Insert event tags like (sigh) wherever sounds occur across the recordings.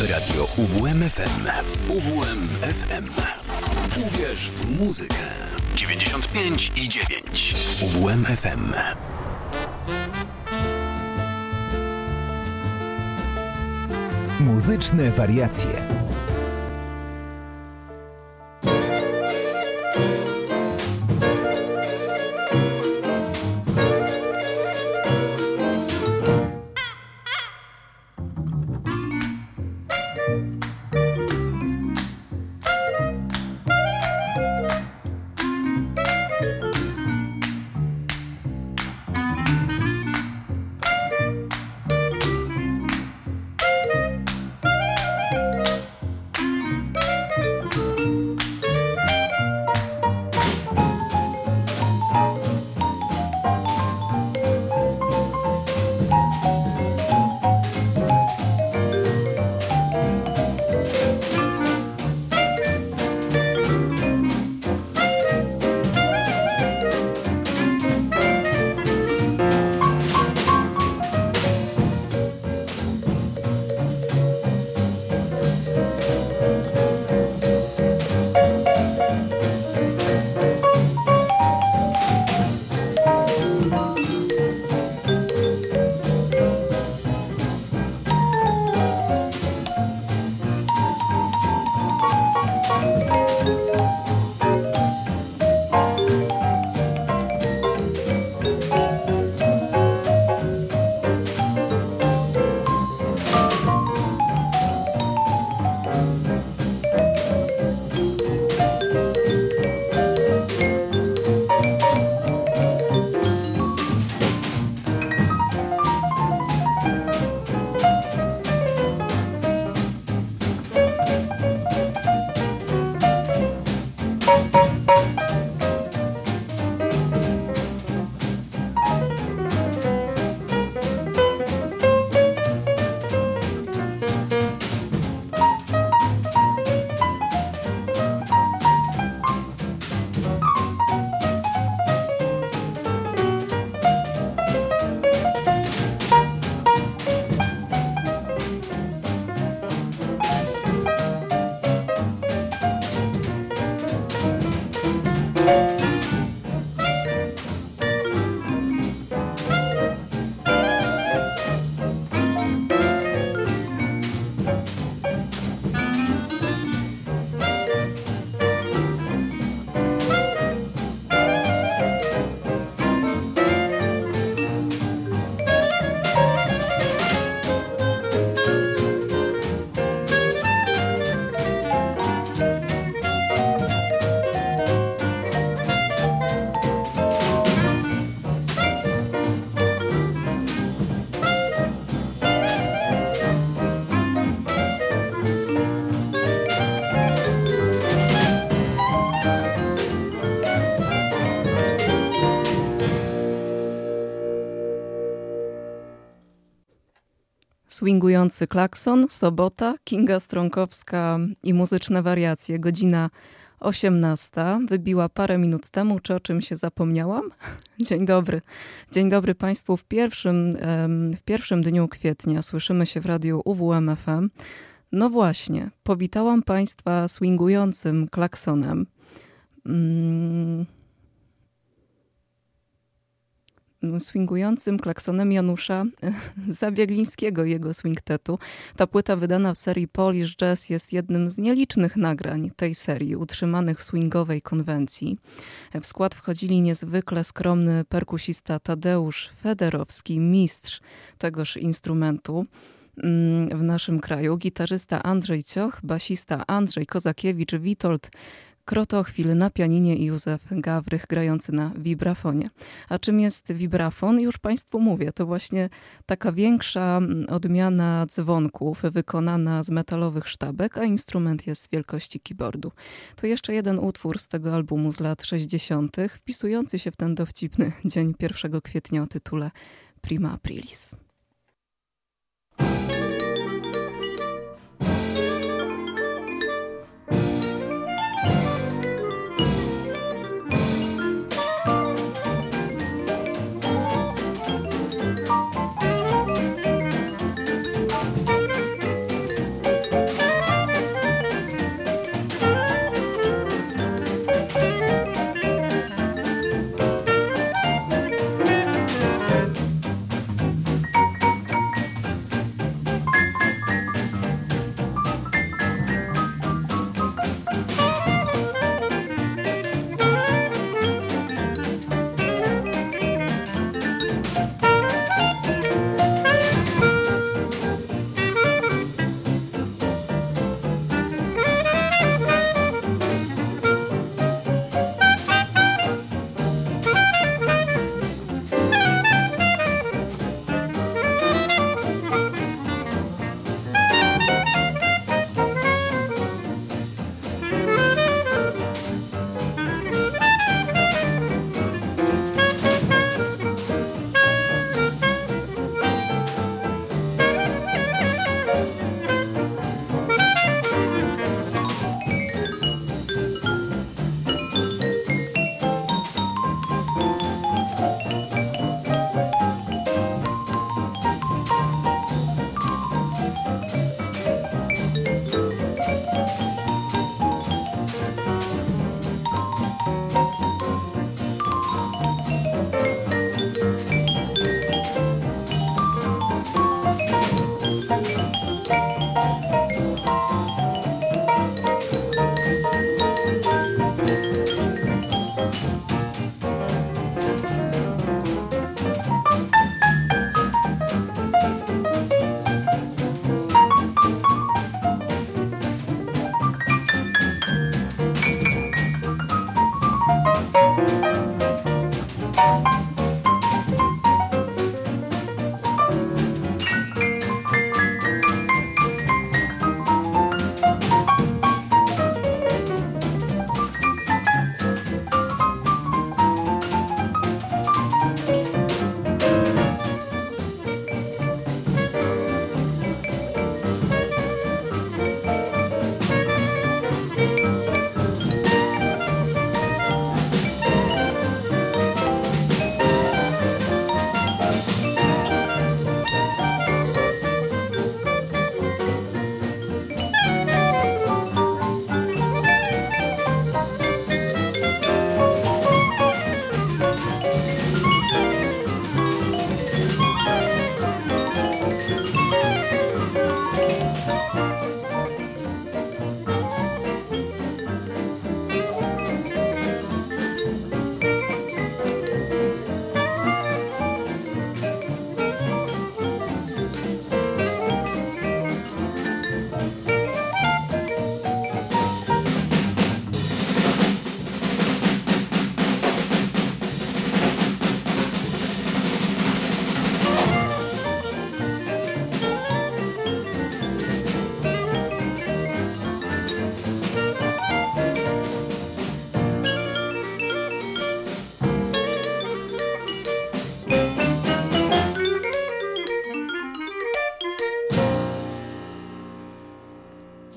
Radio UWMFM. UWMFM. Uwierz w muzykę. 95 i 9. UWMFM. Muzyczne wariacje. Swingujący klakson, sobota, Kinga Stronkowska i muzyczne wariacje, godzina 18. Wybiła parę minut temu, czy o czym się zapomniałam? (laughs) Dzień dobry. Dzień dobry Państwu. W pierwszym, w pierwszym dniu kwietnia słyszymy się w radiu UWMFM. No właśnie, powitałam Państwa swingującym klaksonem. Mm swingującym klaksonem Janusza (laughs) Zabieglińskiego jego swingtetu. Ta płyta wydana w serii Polish Jazz jest jednym z nielicznych nagrań tej serii, utrzymanych w swingowej konwencji. W skład wchodzili niezwykle skromny perkusista Tadeusz Federowski, mistrz tegoż instrumentu mm, w naszym kraju, gitarzysta Andrzej Cioch, basista Andrzej Kozakiewicz, Witold Krotochwil na pianinie i Józef Gawrych grający na wibrafonie. A czym jest wibrafon? Już Państwu mówię, to właśnie taka większa mm, odmiana dzwonków wykonana z metalowych sztabek, a instrument jest wielkości keyboardu. To jeszcze jeden utwór z tego albumu z lat 60., wpisujący się w ten dowcipny (laughs) dzień 1 kwietnia o tytule Prima Aprilis.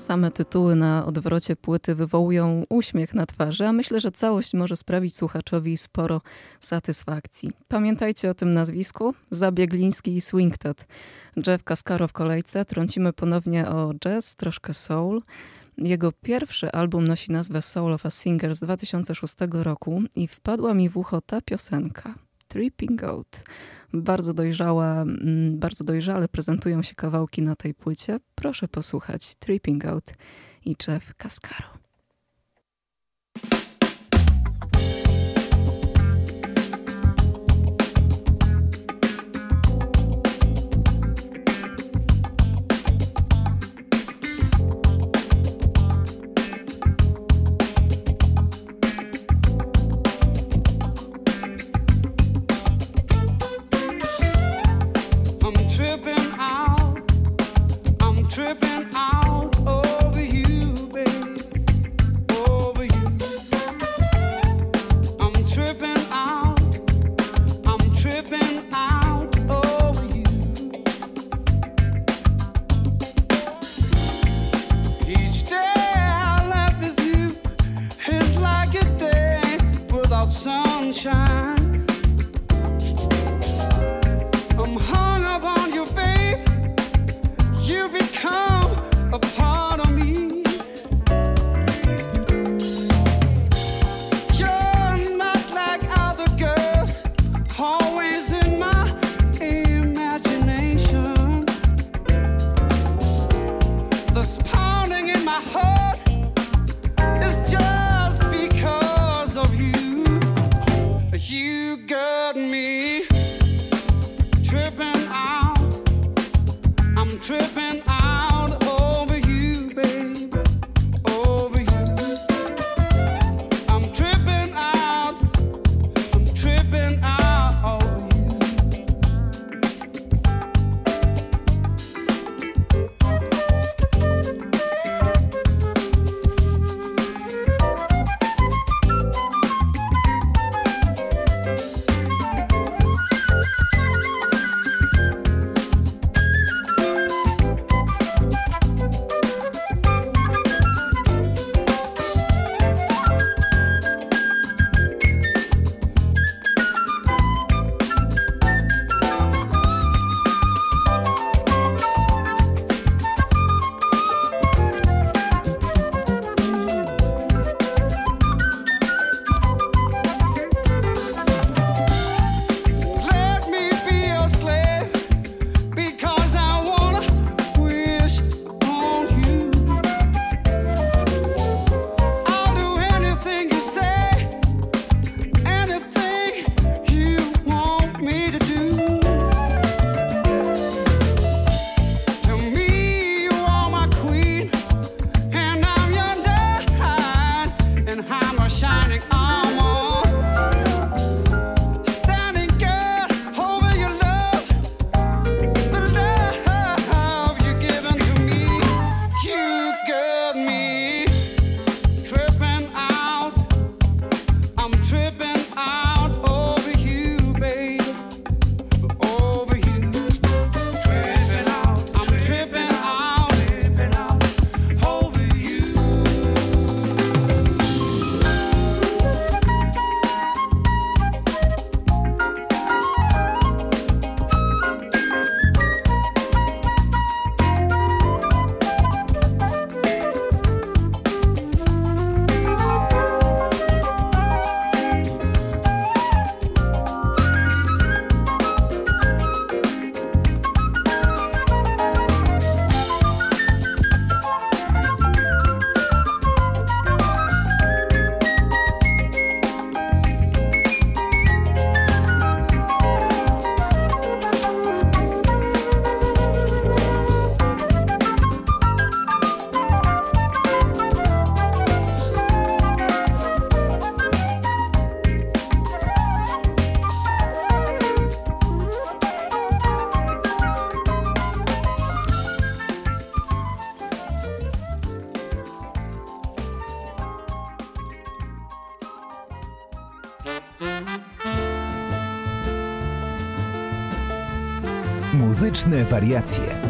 Same tytuły na odwrocie płyty wywołują uśmiech na twarzy, a myślę, że całość może sprawić słuchaczowi sporo satysfakcji. Pamiętajcie o tym nazwisku: Zabiegliński i Swingted. Jeff Cascaro w kolejce. Trącimy ponownie o jazz, troszkę soul. Jego pierwszy album nosi nazwę Soul of a Singer z 2006 roku i wpadła mi w ucho ta piosenka. Tripping Goat. Bardzo dojrzała, mm, bardzo dojrzale prezentują się kawałki na tej płycie. Proszę posłuchać Tripping Out i Jeff Cascaro. Muzyczne wariacje.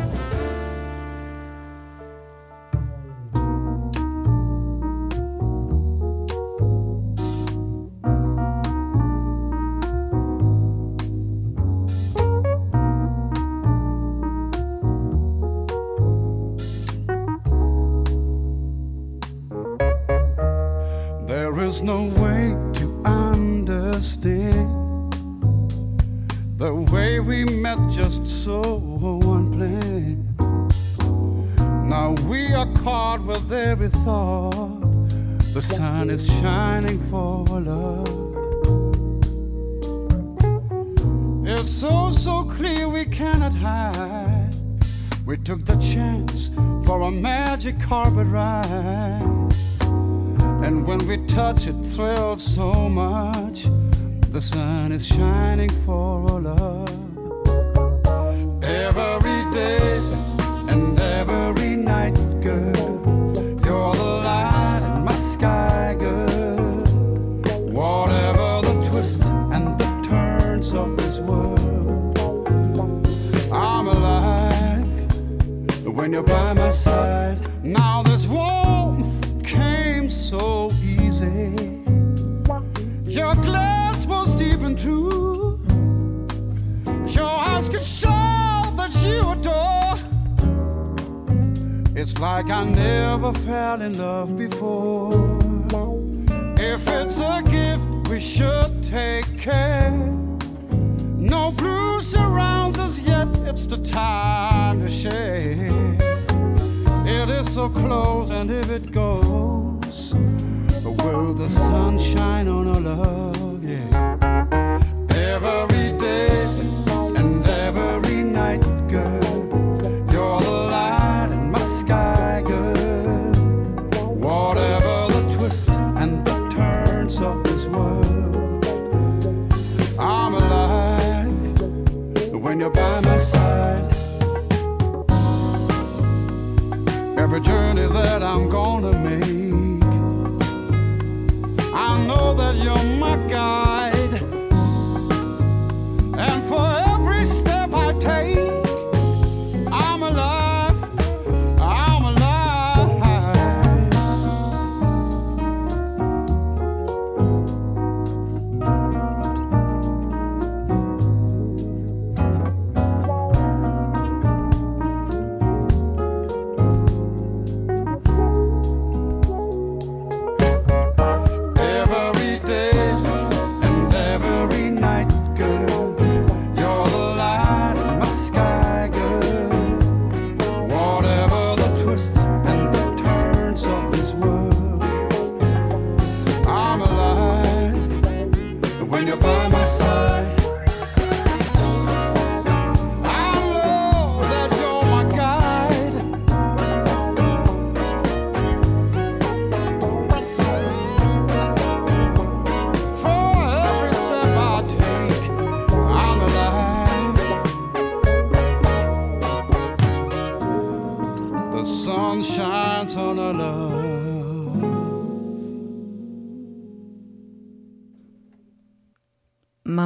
Never fell in love before. If it's a gift, we should take care. No blue surrounds us yet, it's the time to share. It is so close, and if it goes, will the sun shine on our love? Yeah. Every day and every night, girl. That I'm gonna make,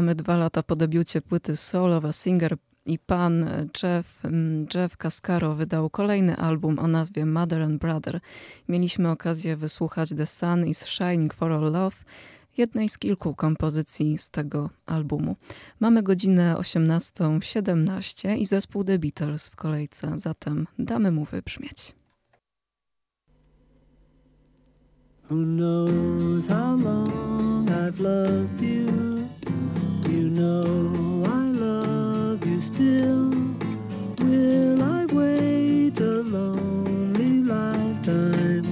Mamy dwa lata po debiucie płyty solowa singer i pan Jeff, mm, Jeff Cascaro wydał kolejny album o nazwie Mother and Brother. Mieliśmy okazję wysłuchać The Sun is Shining for Our Love, jednej z kilku kompozycji z tego albumu. Mamy godzinę 18.17 i zespół The Beatles w kolejce, zatem damy mu wybrzmieć. Who knows how long I've loved you? Know I love you still. Will I wait a lonely lifetime?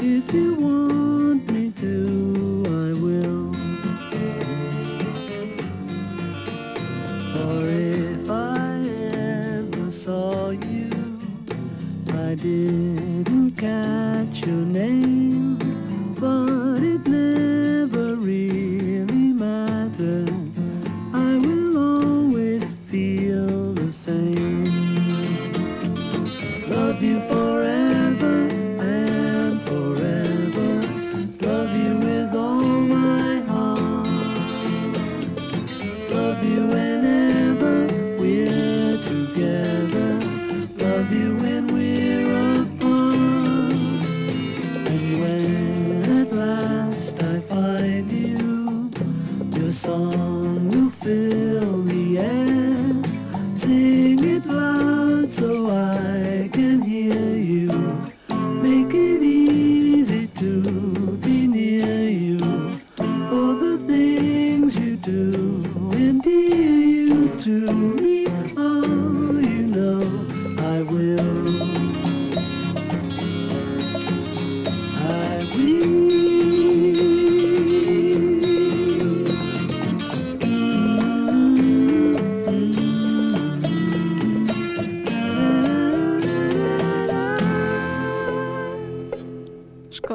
If you want me to, I will. For if I ever saw you, I didn't catch your name,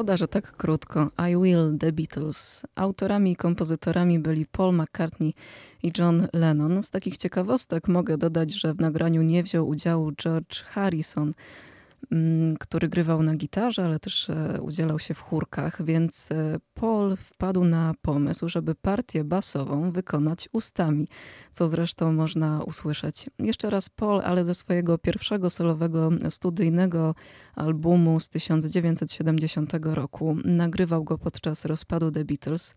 Szkoda, że tak krótko. I Will, The Beatles. Autorami i kompozytorami byli Paul McCartney i John Lennon. Z takich ciekawostek mogę dodać, że w nagraniu nie wziął udziału George Harrison, który grywał na gitarze, ale też e, udzielał się w chórkach, więc e, Paul wpadł na pomysł, żeby partię basową wykonać ustami, co zresztą można usłyszeć. Jeszcze raz Paul, ale ze swojego pierwszego solowego studyjnego albumu z 1970 roku. Nagrywał go podczas rozpadu The Beatles.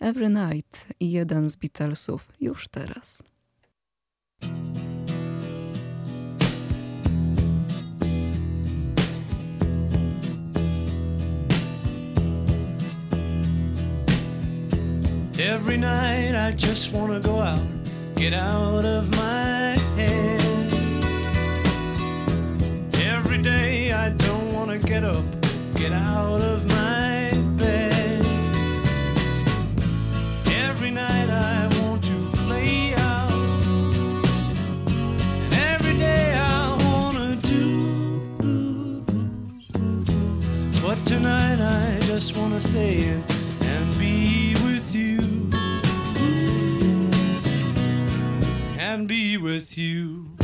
Every Night i jeden z Beatlesów już teraz. Every night I just want to go out, get out of my head. Every day I don't want to get up, get out of my bed. Every night I want to play out, and every day I want to do. But tonight I just want to stay in And be with you.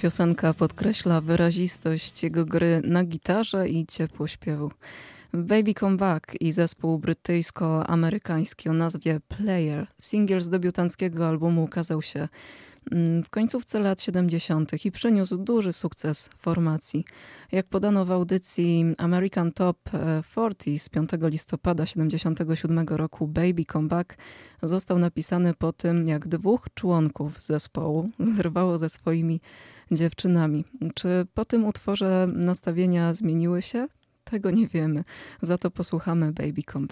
Piosenka podkreśla wyrazistość jego gry na gitarze i ciepło śpiewu. Baby Come Back i zespół brytyjsko-amerykański o nazwie Player. Singiel z debiutanckiego albumu ukazał się w końcówce lat 70. i przyniósł duży sukces formacji. Jak podano w audycji American Top 40 z 5 listopada 77 roku, Baby Come Back został napisany po tym, jak dwóch członków zespołu (laughs) zerwało ze swoimi dziewczynami. Czy po tym utworze nastawienia zmieniły się? Tego nie wiemy. Za to posłuchamy Baby Come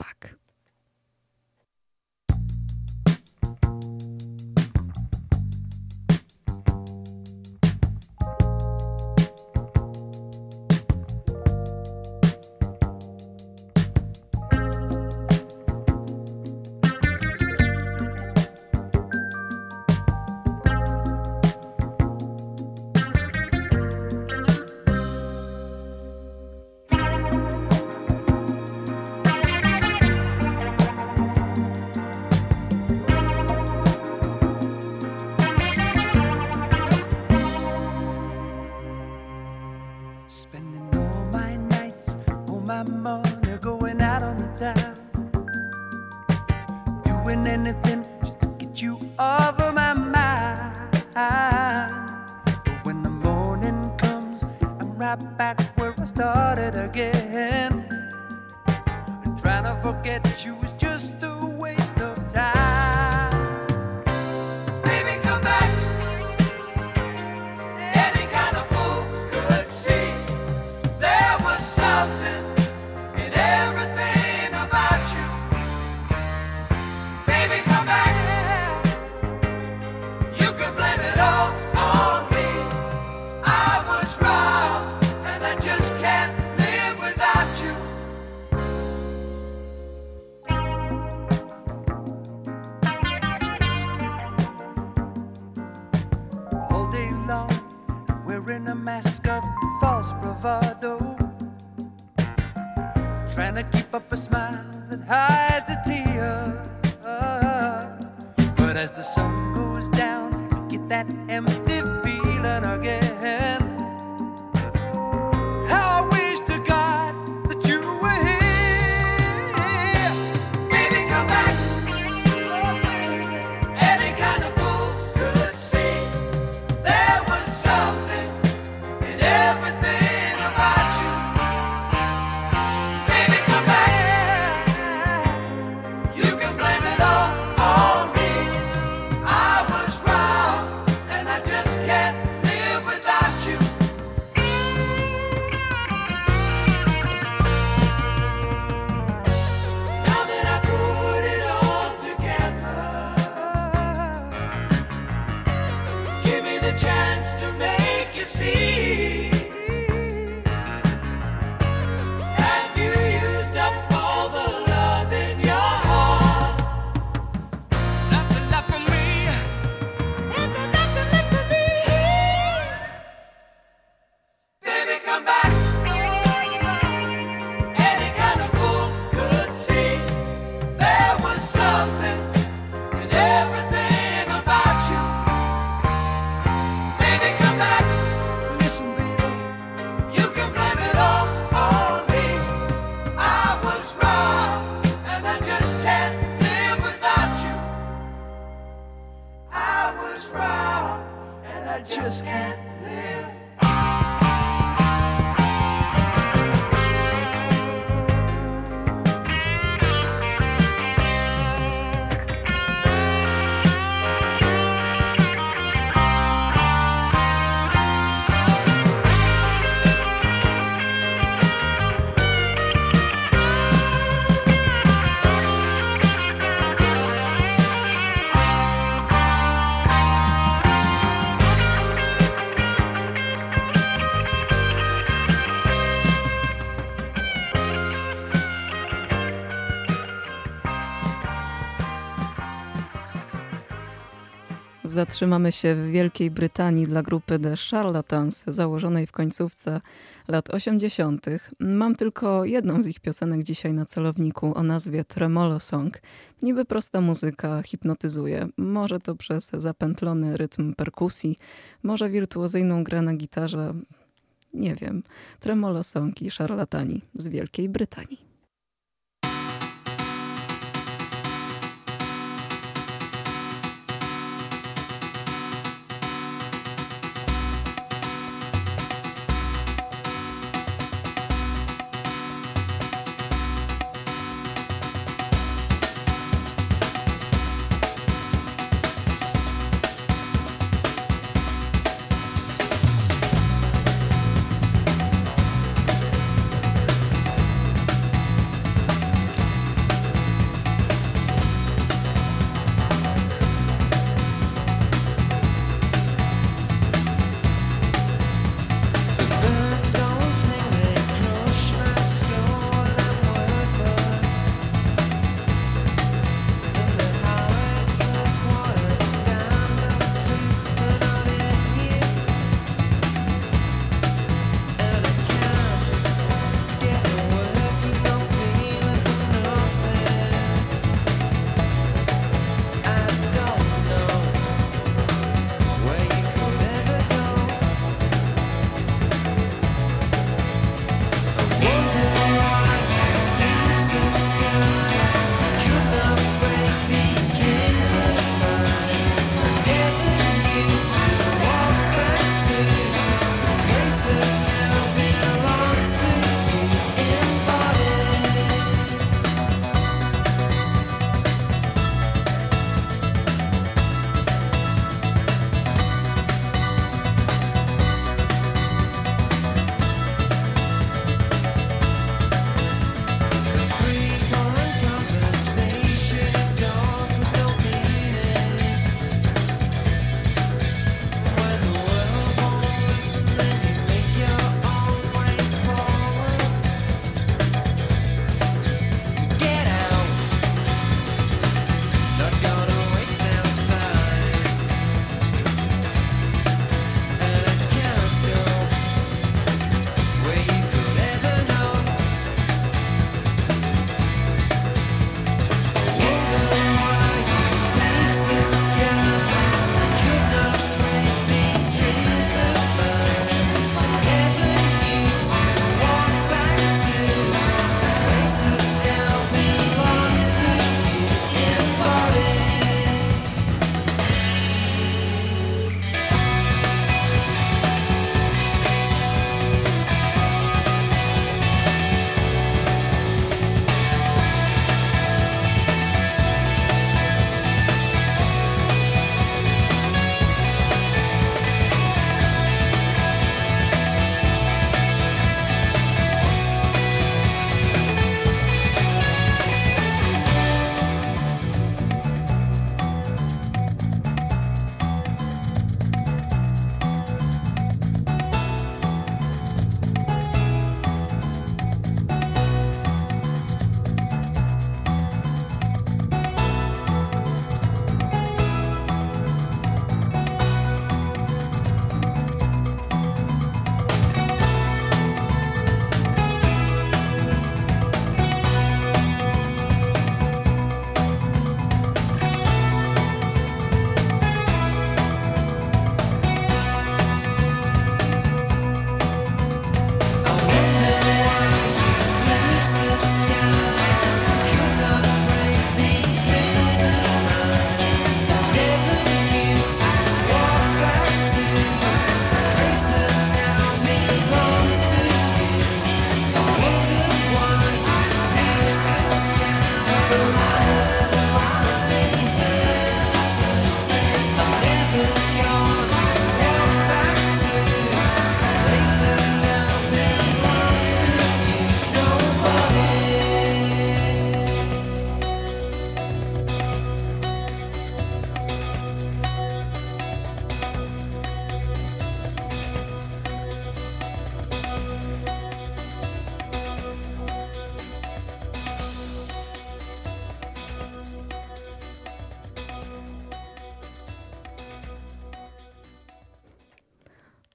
just can't live. Zatrzymamy się w Wielkiej Brytanii dla grupy The Charlatans, założonej w końcówce lat 80. Mam tylko jedną z ich piosenek dzisiaj na celowniku o nazwie Tremolo Song. Niby prosta muzyka hipnotyzuje, może to przez zapętlony rytm perkusji, może wirtuozyjną grę na gitarze. Nie wiem. Tremolo Song i Szarlatani z Wielkiej Brytanii.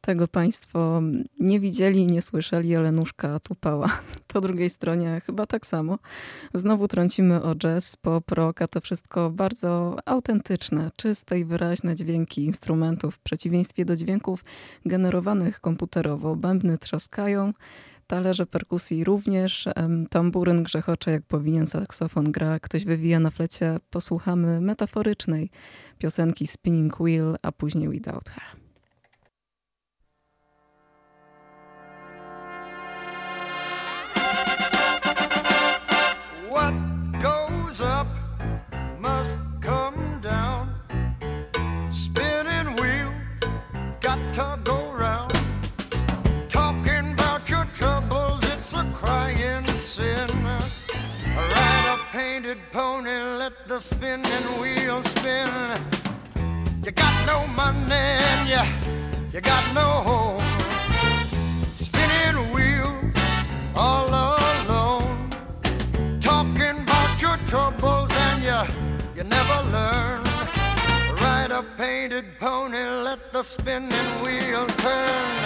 Tego Państwo nie widzieli, nie słyszeli, ale nóżka tupała. (laughs) Po drugiej stronie chyba tak samo. Znowu trącimy o jazz, pop, rock, a to wszystko bardzo autentyczne, czyste i wyraźne dźwięki instrumentów w przeciwieństwie do dźwięków generowanych komputerowo. Bębny trzaskają, talerze perkusji również, tamburyn grzechocze jak powinien, saksofon gra, ktoś wywija na flecie. Posłuchamy metaforycznej piosenki Spinning Wheel, a później Without Her. what goes up must come down. Spinning wheel, got to go round. Talking about your troubles, it's a crying sin. Ride a painted pony, let the spinning wheel spin. You got no money and you, you got no home. Troubles and you, you never learn. Ride a painted pony, let the spinning wheel turn.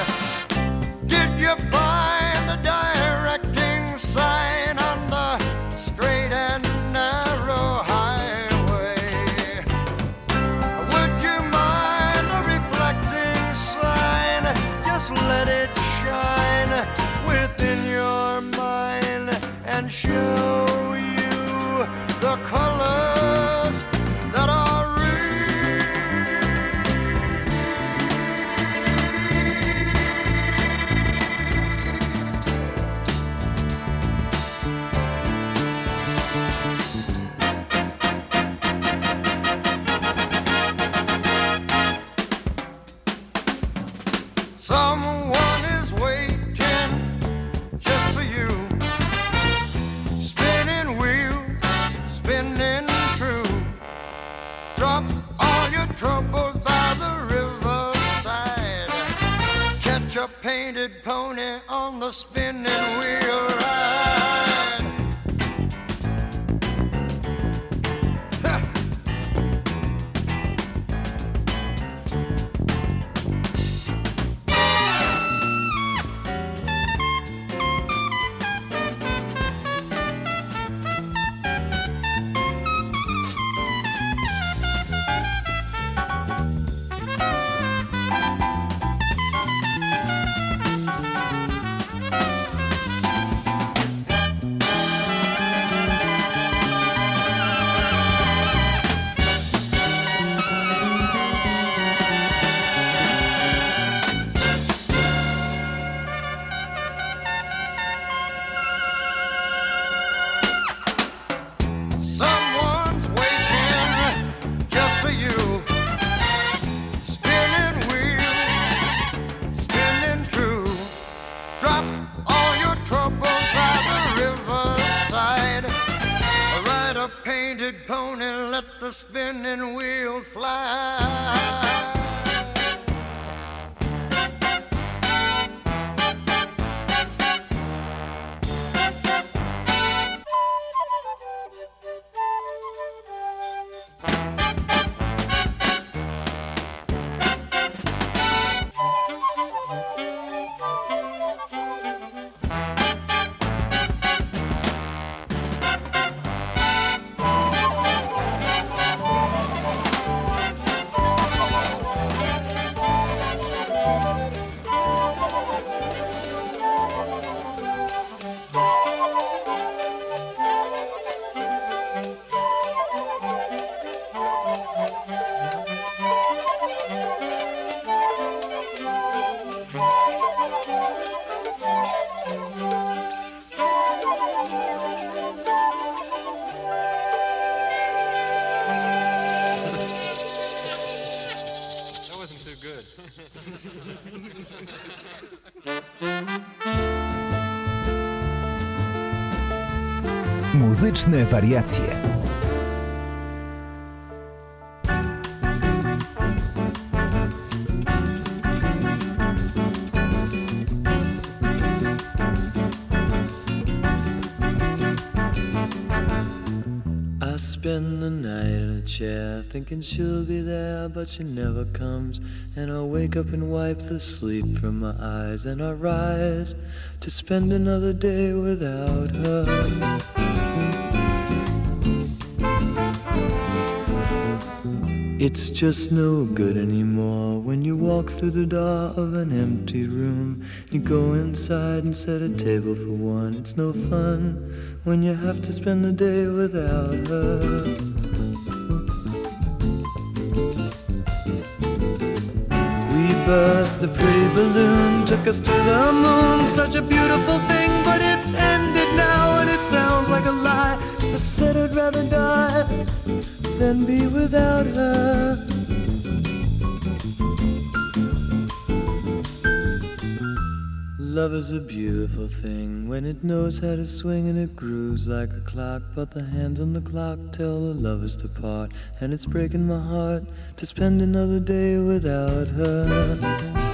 Did you find the directing sign on the straight and narrow highway want your mind a reflecting sign just let it shine within your mind and show you the colors Muzyczne wariacje. I spend the night in a chair thinking she'll be there, but she never comes. And I wake up and wipe the sleep from my eyes, and I rise to spend another day without her. It's just no good anymore when you walk through the door of an empty room. You go inside and set a table for one. It's no fun when you have to spend the day without her. We burst the pretty balloon, took us to the moon. Such a beautiful thing, but it's ended now, and it sounds like a lie. I said I'd rather die than be without her. Love is a beautiful thing when it knows how to swing and it grooves like a clock. But the hands on the clock tell the lovers to part, and it's breaking my heart to spend another day without her.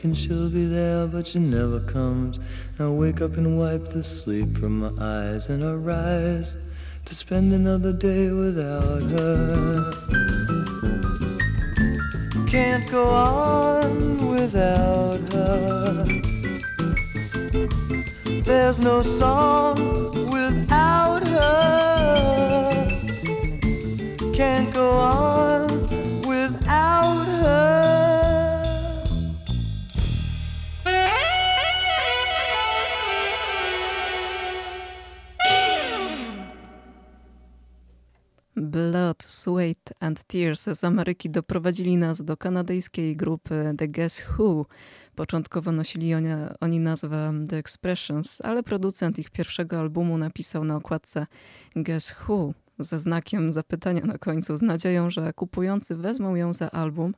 Thinking she'll be there, but she never comes. I wake up and wipe the sleep from my eyes, and I rise to spend another day without her. Can't go on without her. There's no song without her. Can't go on Blood, Sweat and Tears z Ameryki doprowadzili nas do kanadyjskiej grupy The Guess Who. Początkowo nosili oni, oni nazwę The Expressions, ale producent ich pierwszego albumu napisał na okładce Guess Who ze znakiem zapytania na końcu, z nadzieją, że kupujący wezmą ją za album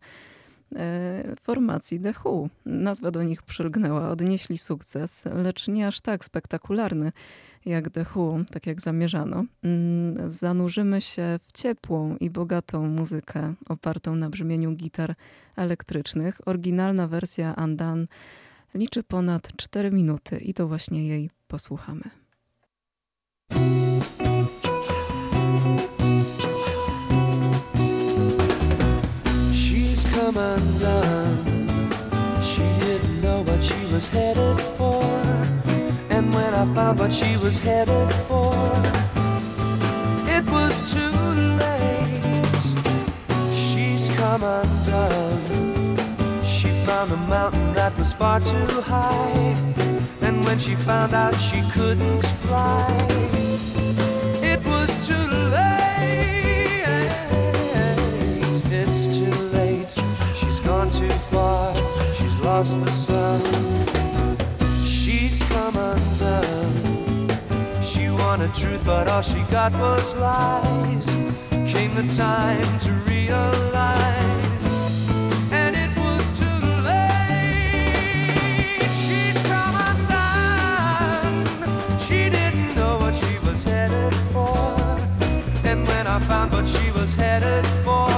e, formacji The Who. Nazwa do nich przylgnęła, odnieśli sukces, lecz nie aż tak spektakularny jak The Who, tak jak zamierzano. Mm, Zanurzymy się w ciepłą i bogatą muzykę opartą na brzmieniu gitar elektrycznych. Oryginalna wersja Andan liczy ponad 4 minuty i to właśnie jej posłuchamy. She's. She didn't know what she was headed for. When I found what she was headed for, it was too late. She's come undone. She found a mountain that was far too high. And when she found out she couldn't fly, it was too late. It's too late. She's gone too far. She's lost the sun. Wanted truth, but all she got was lies. Came the time to realize. And it was too late. She's come undone. She didn't know what she was headed for. And when I found what she was headed for,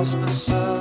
across the sun.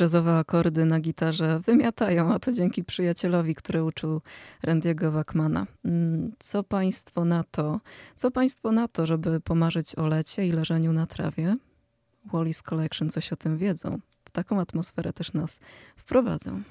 jazzowe akordy na gitarze wymiatają, a to dzięki przyjacielowi, który uczył Randiego Wackmana. Mm, co państwo na to? Co państwo na to, żeby pomarzyć o lecie i leżeniu na trawie? Wallis Collection coś o tym wiedzą. W taką atmosferę też nas wprowadzą.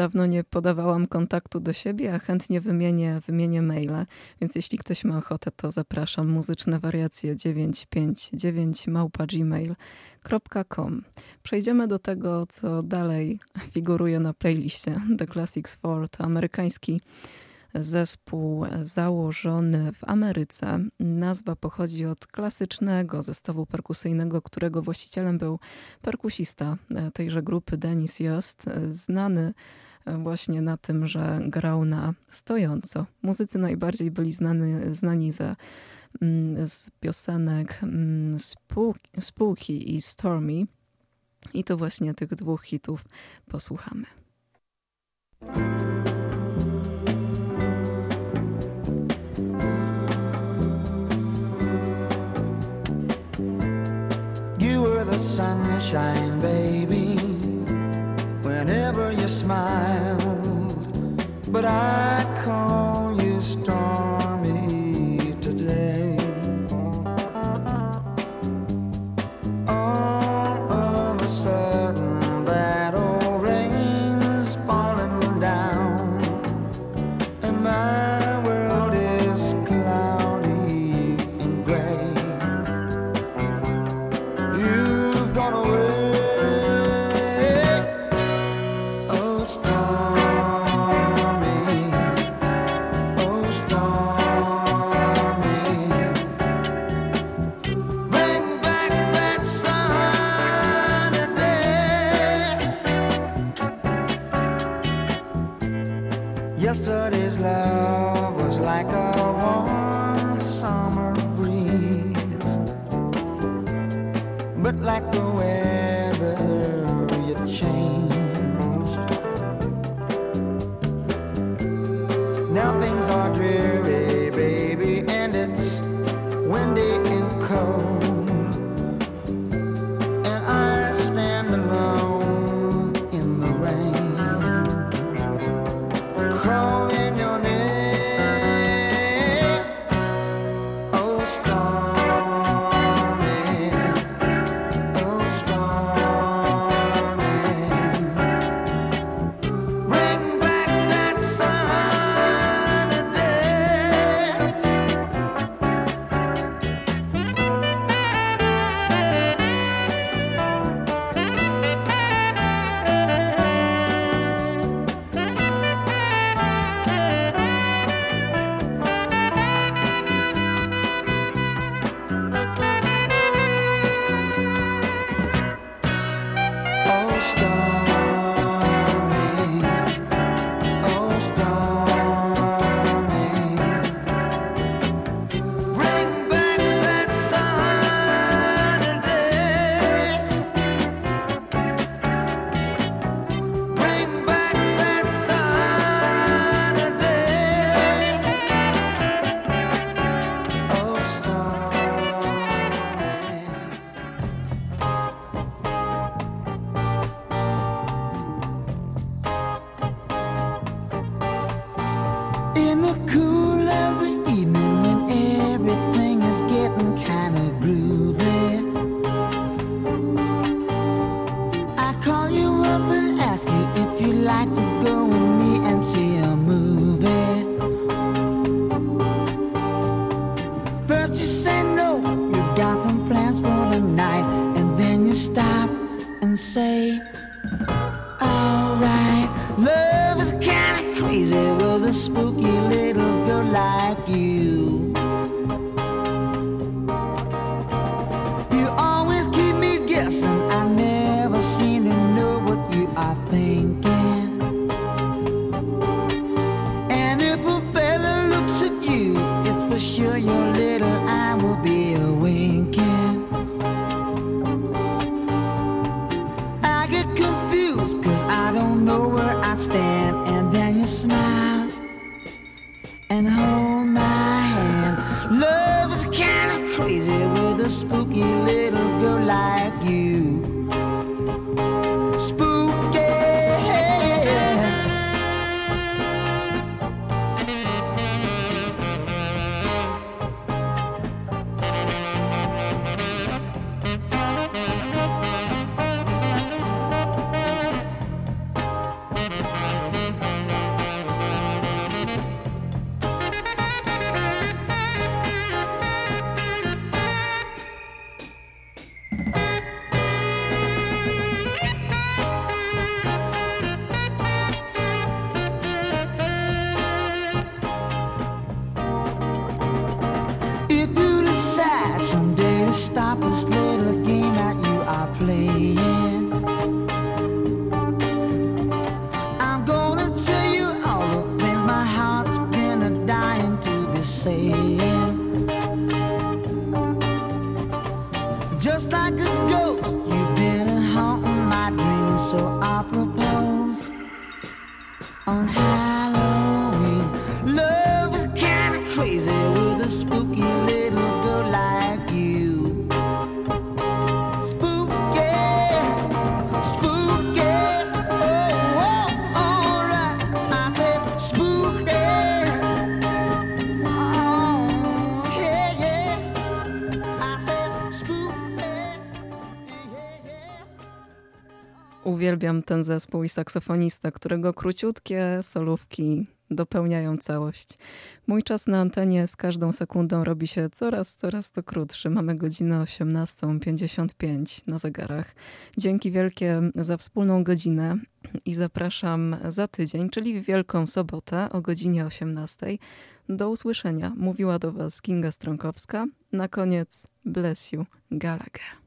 dawno nie podawałam kontaktu do siebie, a chętnie wymienię, wymienię maile. Więc jeśli ktoś ma ochotę, to zapraszam. Muzyczne wariacje 959 małpa gmail.com. Przejdziemy do tego, co dalej figuruje na playliście The Classics 4. To amerykański zespół założony w Ameryce. Nazwa pochodzi od klasycznego zestawu perkusyjnego, którego właścicielem był perkusista tejże grupy Denis Jost, znany E, właśnie na tym, że grał na stojąco. Muzycy najbardziej byli znany, znani za mm, z piosenek mm, Spółki, Spółki i Stormy. I to właśnie tych dwóch hitów posłuchamy. You were the sunshine, baby. Whenever you smile. but I Uwielbiam ten zespół i saksofonista, którego króciutkie solówki dopełniają całość. Mój czas na antenie z każdą sekundą robi się coraz, coraz to krótszy. Mamy godzinę 18.55 na zegarach. Dzięki wielkie za wspólną godzinę i zapraszam za tydzień, czyli w Wielką Sobotę o godzinie 18.00. Do usłyszenia. Mówiła do Was Kinga Stronkowska. Na koniec Bless You Gallagher.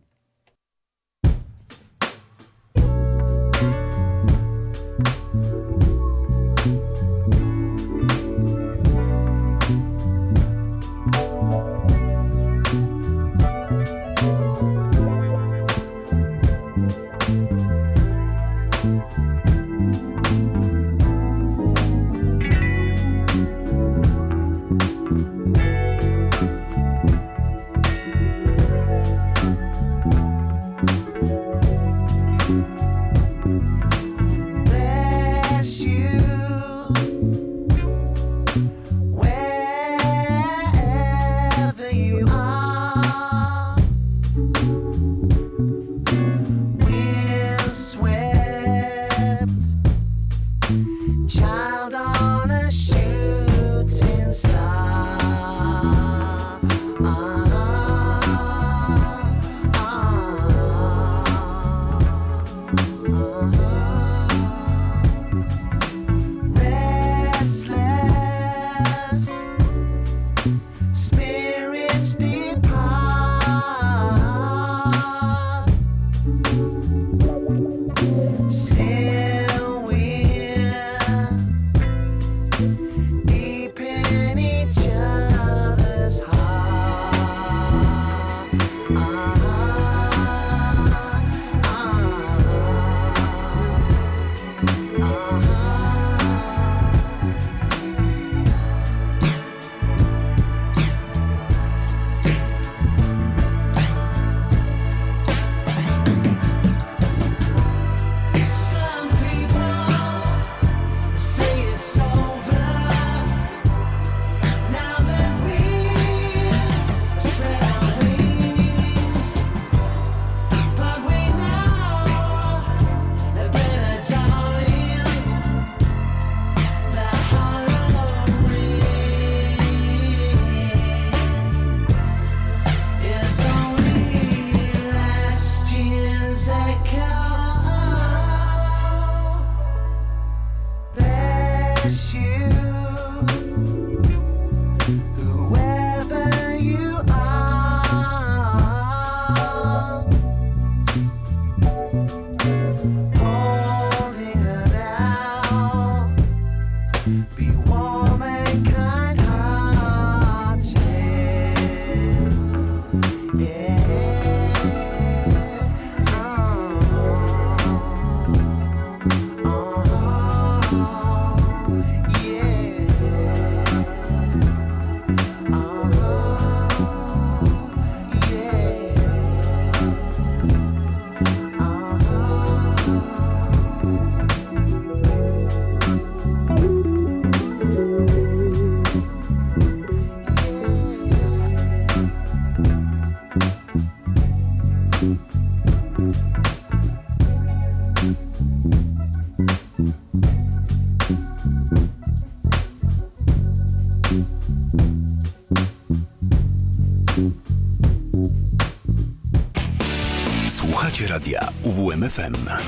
UWMFM.